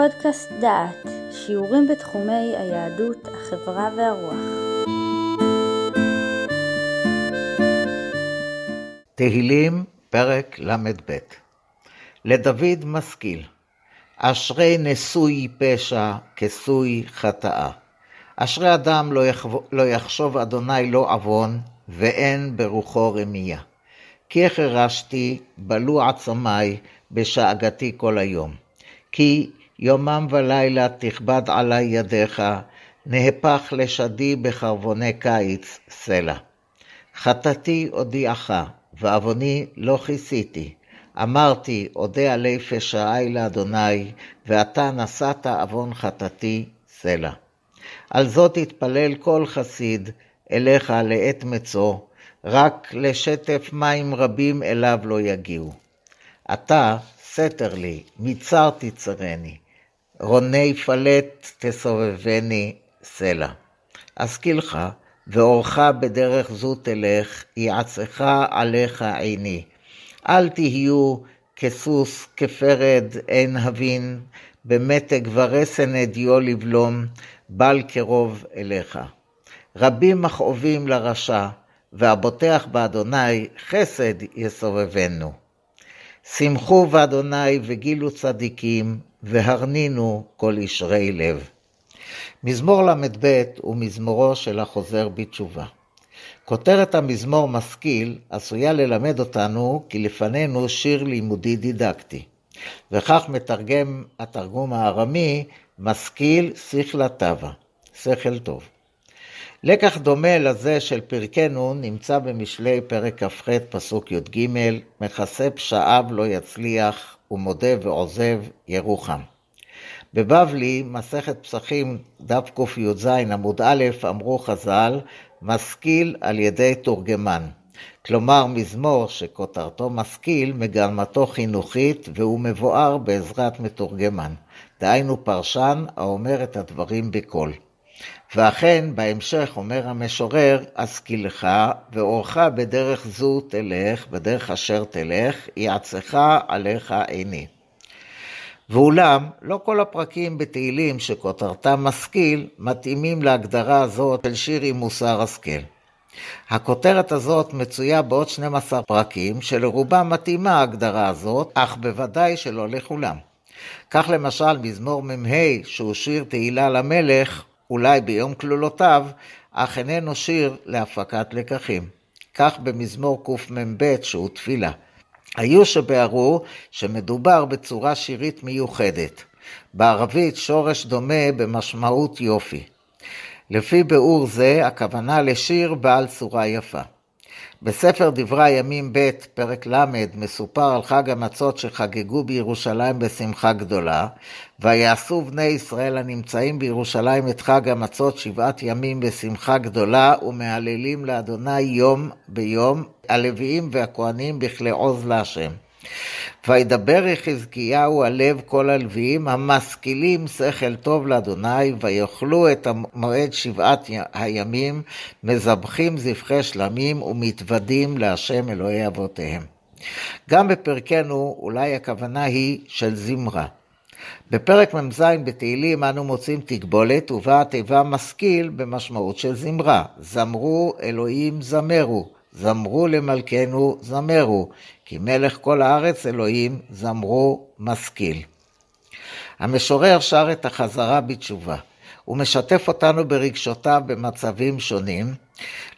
פודקאסט דעת, שיעורים בתחומי היהדות, החברה והרוח. תהילים, פרק ל"ב לדוד משכיל, אשרי נשוי פשע כסוי חטאה. אשרי אדם לא, יחב... לא יחשוב אדוני לא עוון, ואין ברוחו רמייה. כי החרשתי, בלו עצמי, בשאגתי כל היום. כי יומם ולילה תכבד עלי ידיך, נהפך לשדי בחרבוני קיץ סלע. חטאתי הודיעך, ועווני לא כיסיתי. אמרתי, אודה עלי פשעי לאדוני, ואתה נשאת עוון חטאתי סלע. על זאת יתפלל כל חסיד אליך לעת מצוא, רק לשטף מים רבים אליו לא יגיעו. אתה סתר לי, מצר תצרני, רוני פלט תסובבני סלע. אשכילך, ואורך בדרך זו תלך, יעצך עליך עיני. אל תהיו כסוס, כפרד, אין הבין, במתג ורסן אדיו לבלום, בל קרוב אליך. רבים מכאובים לרשע, והבוטח באדוני חסד יסובבנו. שמחו באדוני וגילו צדיקים, והרנינו כל ישרי לב. מזמור ל"ב הוא מזמורו של החוזר בתשובה. כותרת המזמור משכיל עשויה ללמד אותנו כי לפנינו שיר לימודי דידקטי, וכך מתרגם התרגום הארמי משכיל שכלה טבע, שכל טוב. לקח דומה לזה של פרקנו נמצא במשלי פרק כ"ח פסוק י"ג, מכסה פשעיו לא יצליח ומודה ועוזב ירוחם. בבבלי, מסכת פסחים, דף קי"ז עמוד א', אמרו חז"ל, משכיל על ידי תורגמן. כלומר, מזמור שכותרתו משכיל, מגלמתו חינוכית, והוא מבואר בעזרת מתורגמן. דהיינו פרשן האומר את הדברים בקול. ואכן, בהמשך אומר המשורר, השכילך ואורך בדרך זו תלך, בדרך אשר תלך, יעצך עליך עיני. ואולם, לא כל הפרקים בתהילים שכותרתם משכיל, מתאימים להגדרה הזאת של שיר עם מוסר השכל. הכותרת הזאת מצויה בעוד 12 פרקים, שלרובם מתאימה ההגדרה הזאת, אך בוודאי שלא לכולם. כך למשל, מזמור מ"ה, שהוא שיר תהילה למלך, אולי ביום כלולותיו, אך איננו שיר להפקת לקחים. כך במזמור קמ"ב, שהוא תפילה. היו שביארו שמדובר בצורה שירית מיוחדת. בערבית שורש דומה במשמעות יופי. לפי ביאור זה, הכוונה לשיר בעל צורה יפה. בספר דברי הימים ב', פרק ל', מסופר על חג המצות שחגגו בירושלים בשמחה גדולה, ויעשו בני ישראל הנמצאים בירושלים את חג המצות שבעת ימים בשמחה גדולה, ומהללים לאדוני יום ביום, הלוויים והכהנים בכלי עוז להשם. וידבר יחזקיהו על לב כל הלוויים המשכילים שכל טוב לאדוני, ויאכלו את המועד שבעת הימים, מזבחים זבחי שלמים ומתוודים להשם אלוהי אבותיהם. גם בפרקנו אולי הכוונה היא של זמרה. בפרק מ"ז בתהילים אנו מוצאים תגבולת ובה התיבה משכיל במשמעות של זמרה. זמרו אלוהים זמרו, זמרו למלכנו זמרו, כי מלך כל הארץ אלוהים זמרו משכיל. המשורר שר את החזרה בתשובה. הוא משתף אותנו ברגשותיו במצבים שונים.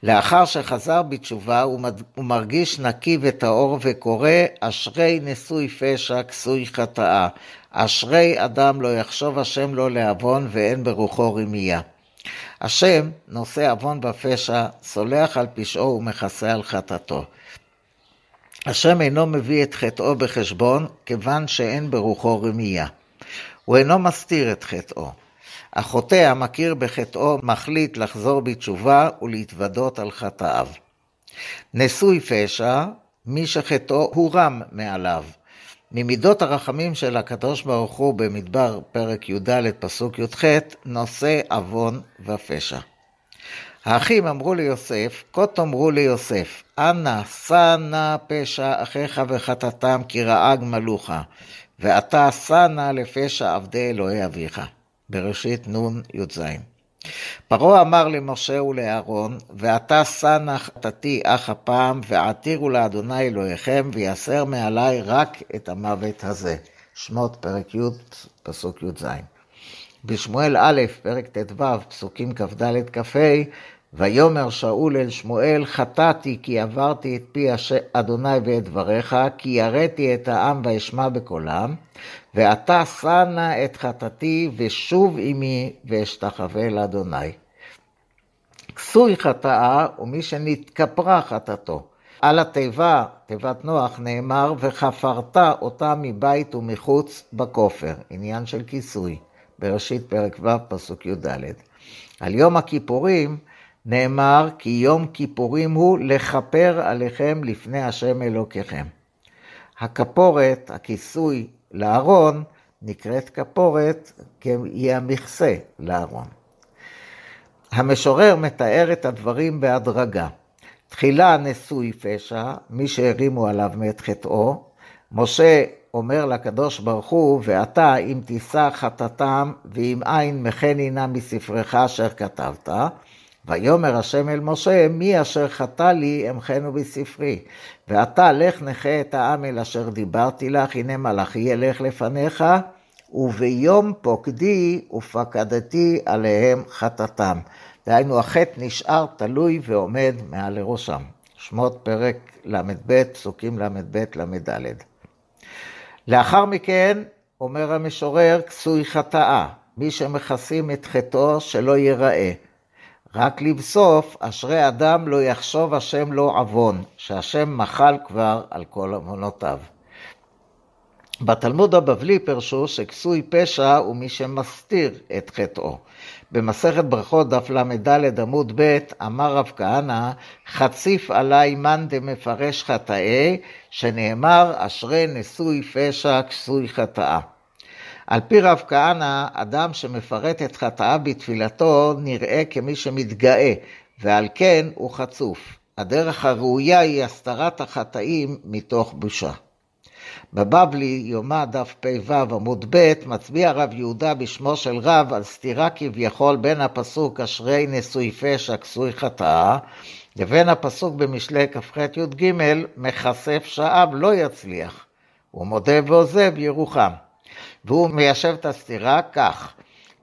לאחר שחזר בתשובה הוא מרגיש נקי וטהור וקורא אשרי נשוי פשע כסוי חטאה. אשרי אדם לא יחשוב השם לו לעוון ואין ברוחו רמייה. השם נושא עוון בפשע, סולח על פשעו ומכסה על חטאתו. השם אינו מביא את חטאו בחשבון, כיוון שאין ברוחו רמייה. הוא אינו מסתיר את חטאו. החוטא המכיר בחטאו מחליט לחזור בתשובה ולהתוודות על חטאיו. נשוי פשע, מי שחטאו הורם מעליו. ממידות הרחמים של הקדוש ברוך הוא במדבר פרק י"ד פסוק י"ח, נושא עוון ופשע. האחים אמרו ליוסף, כה תאמרו ליוסף, אנא, שא נא פשע אחיך וחטאתם, כי רעה גמלוך, ואתה שא נא לפשע עבדי אלוהי אביך. בראשית נ"י"ז. פרעה אמר למשה ולאהרון, ועתה שא נא חטאתי אך הפעם, ועתירו לאדוני אלוהיכם, ויסר מעלי רק את המוות הזה. שמות פרק י', פסוק י"ז. בשמואל א', פרק ט"ו, פסוקים כ"ד כ"ה, ויאמר שאול אל שמואל, חטאתי כי עברתי את פי אדוני ואת דבריך, כי יראתי את העם ואשמע בקולם, ועתה שא נא את חטאתי ושוב עמי ואשתחווה לאדוני. כסוי חטאה ומי שנתכפרה חטאתו. על התיבה, תיבת נוח, נאמר, וחפרת אותה מבית ומחוץ בכופר, עניין של כיסוי, בראשית פרק ו', פסוק י"ד. על יום הכיפורים נאמר, כי יום כיפורים הוא לכפר עליכם לפני השם אלוקיכם. הכפורת, הכיסוי לארון, נקראת כפורת, כי היא המכסה לארון. המשורר מתאר את הדברים בהדרגה. תחילה נשוי פשע, מי שהרימו עליו מאת חטאו. משה אומר לקדוש ברוך הוא, ואתה אם תישא חטאתם, ואם אין מחני נא מספרך אשר כתבת. ויאמר השם אל משה, מי אשר חטא לי אמחנו בספרי. ועתה לך נכה את העם אל אשר דיברתי לך, הנה מלאכי ילך לפניך, וביום פוקדי ופקדתי עליהם חטאתם. דהיינו, החטא נשאר תלוי ועומד מעל לראשם. שמות פרק ל"ב, פסוקים ל"ב ל"ד. לאחר מכן, אומר המשורר, כסוי חטאה, מי שמכסים את חטאו שלא ייראה. רק לבסוף, אשרי אדם לא יחשוב השם לא עוון, שהשם מחל כבר על כל עוונותיו. בתלמוד הבבלי פרשו שכסוי פשע הוא מי שמסתיר את חטאו. במסכת ברכות דף ל"ד עמוד ב' אמר רב כהנא, חציף עלי מאן דמפרש חטאי, שנאמר אשרי נשוי פשע כסוי חטאה. על פי רב כהנא, אדם שמפרט את חטאיו בתפילתו נראה כמי שמתגאה, ועל כן הוא חצוף. הדרך הראויה היא הסתרת החטאים מתוך בושה. בבבלי, יומא דף פ"ו עמוד ב', מצביע רב יהודה בשמו של רב על סתירה כביכול בין הפסוק אשרי נשוי פשע כסוי חטאה, לבין הפסוק במשלי כ"ח י"ג, מכסף שעב לא יצליח, ומודה ועוזב ירוחם. והוא מיישב את הסתירה כך,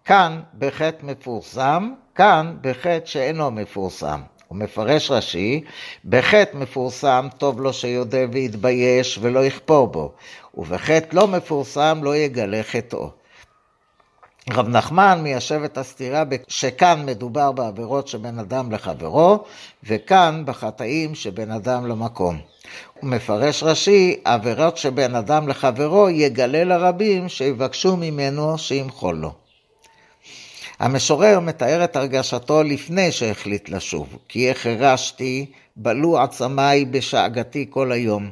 כאן בחטא מפורסם, כאן בחטא שאינו מפורסם. הוא מפרש רש"י, בחטא מפורסם טוב לו שיודה ויתבייש ולא יכפור בו, ובחטא לא מפורסם לא יגלה חטאו. רב נחמן מיישב את הסתירה שכאן מדובר בעבירות שבין אדם לחברו, וכאן בחטאים שבין אדם למקום. הוא מפרש רש"י, עבירות שבין אדם לחברו יגלה לרבים שיבקשו ממנו שימחול לו. המשורר מתאר את הרגשתו לפני שהחליט לשוב, כי החרשתי, בלו עצמיי בשאגתי כל היום.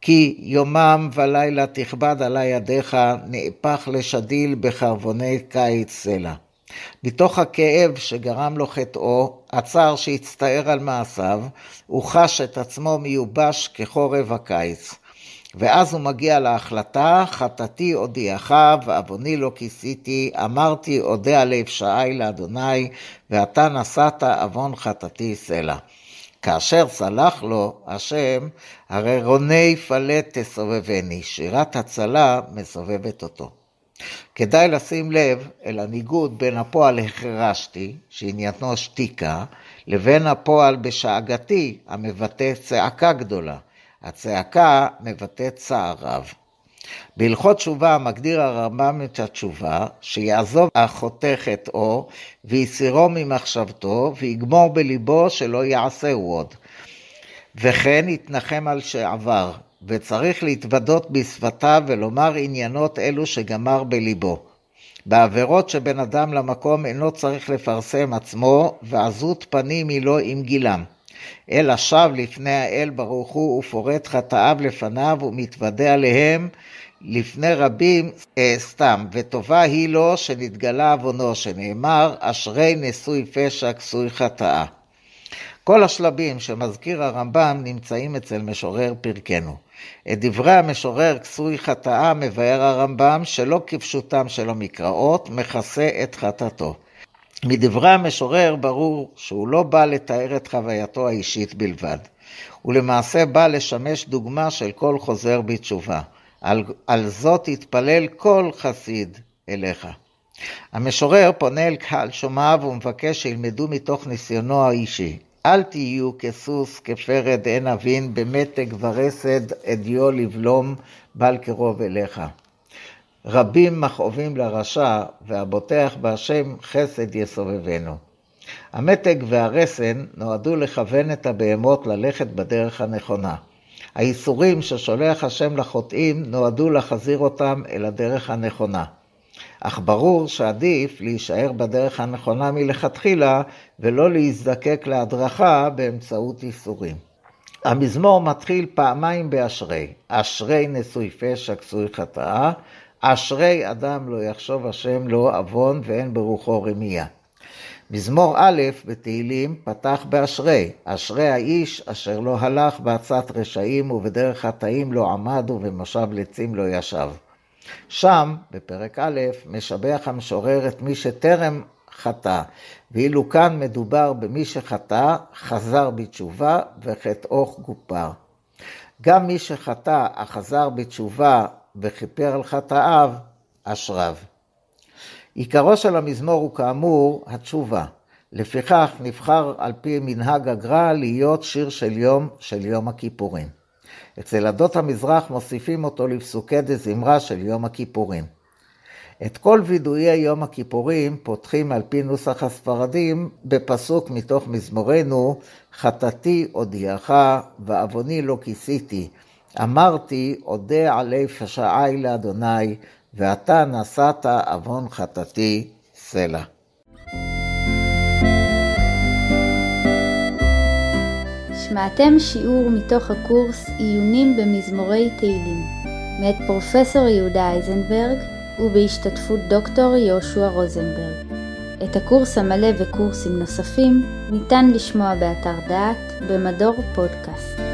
כי יומם ולילה תכבד עלי ידיך, נהפך לשדיל בחרבוני קיץ סלע. מתוך הכאב שגרם לו חטאו, הצער שהצטער על מעשיו, הוא חש את עצמו מיובש כחורב הקיץ. ואז הוא מגיע להחלטה, חטאתי הודיעך ועווני לא כיסיתי, אמרתי אודה על אפשעי לאדוני, ואתה נשאת עוון חטאתי סלע. כאשר סלח לו השם, הרי רוני פלט תסובבני, שירת הצלה מסובבת אותו. כדאי לשים לב אל הניגוד בין הפועל החרשתי, שעניינו שתיקה, לבין הפועל בשאגתי, המבטא צעקה גדולה. הצעקה מבטאת צער רב. בהלכות תשובה מגדיר הרמב"ם את התשובה, שיעזוב החוטא חטאו, ויסירו ממחשבתו, ויגמור בליבו שלא יעשהו עוד. וכן יתנחם על שעבר, וצריך להתוודות בשפתיו ולומר עניינות אלו שגמר בליבו. בעבירות שבין אדם למקום אינו צריך לפרסם עצמו, ועזות פנים היא לו עם גילם. אלא שב לפני האל ברוך הוא ופורט חטאיו לפניו ומתוודה עליהם לפני רבים אה, סתם, וטובה היא לו שנתגלה עוונו, שנאמר, אשרי נשוי פשע כסוי חטאה. כל השלבים שמזכיר הרמב"ם נמצאים אצל משורר פרקנו. את דברי המשורר כסוי חטאה מבאר הרמב"ם שלא כפשוטם של המקראות, מכסה את חטאתו. מדברי המשורר ברור שהוא לא בא לתאר את חווייתו האישית בלבד. הוא למעשה בא לשמש דוגמה של כל חוזר בתשובה. על, על זאת יתפלל כל חסיד אליך. המשורר פונה אל קהל שומעיו ומבקש שילמדו מתוך ניסיונו האישי. אל תהיו כסוס, כפרד עין אבין, במתג ורסד, אדיו לבלום, בל קרוב אליך. רבים מכאובים לרשע, והבוטח בהשם חסד יסובבנו. המתג והרסן נועדו לכוון את הבהמות ללכת בדרך הנכונה. האיסורים ששולח השם לחוטאים נועדו להחזיר אותם אל הדרך הנכונה. אך ברור שעדיף להישאר בדרך הנכונה מלכתחילה ולא להזדקק להדרכה באמצעות איסורים. המזמור מתחיל פעמיים באשרי, אשרי נשוי פשע כסוי חטאה, אשרי אדם לא יחשוב השם לא עוון ואין ברוחו רמייה. מזמור א' בתהילים פתח באשרי, אשרי האיש אשר לא הלך בעצת רשעים ובדרך חטאים לא עמד ובמושב לצים לא ישב. שם, בפרק א', משבח המשורר את מי שטרם חטא, ואילו כאן מדובר במי שחטא, חזר בתשובה וחטאו כופר. גם מי שחטא, אך חזר בתשובה וכיפר על חטאיו, אשריו. עיקרו של המזמור הוא כאמור התשובה. לפיכך נבחר על פי מנהג הגר"א להיות שיר של יום של יום הכיפורים. אצל עדות המזרח מוסיפים אותו לפסוקי דזמרה של יום הכיפורים. את כל וידויי יום הכיפורים פותחים על פי נוסח הספרדים בפסוק מתוך מזמורנו, חטאתי הודיעך ועווני לא כיסיתי. אמרתי, אודה עלי פשעי לאדוני, ואתה נשאת עוון חטאתי סלע. שמעתם שיעור מתוך הקורס עיונים במזמורי תהילים, מאת פרופסור יהודה אייזנברג ובהשתתפות דוקטור יהושע רוזנברג. את הקורס המלא וקורסים נוספים ניתן לשמוע באתר דעת במדור פודקאסט.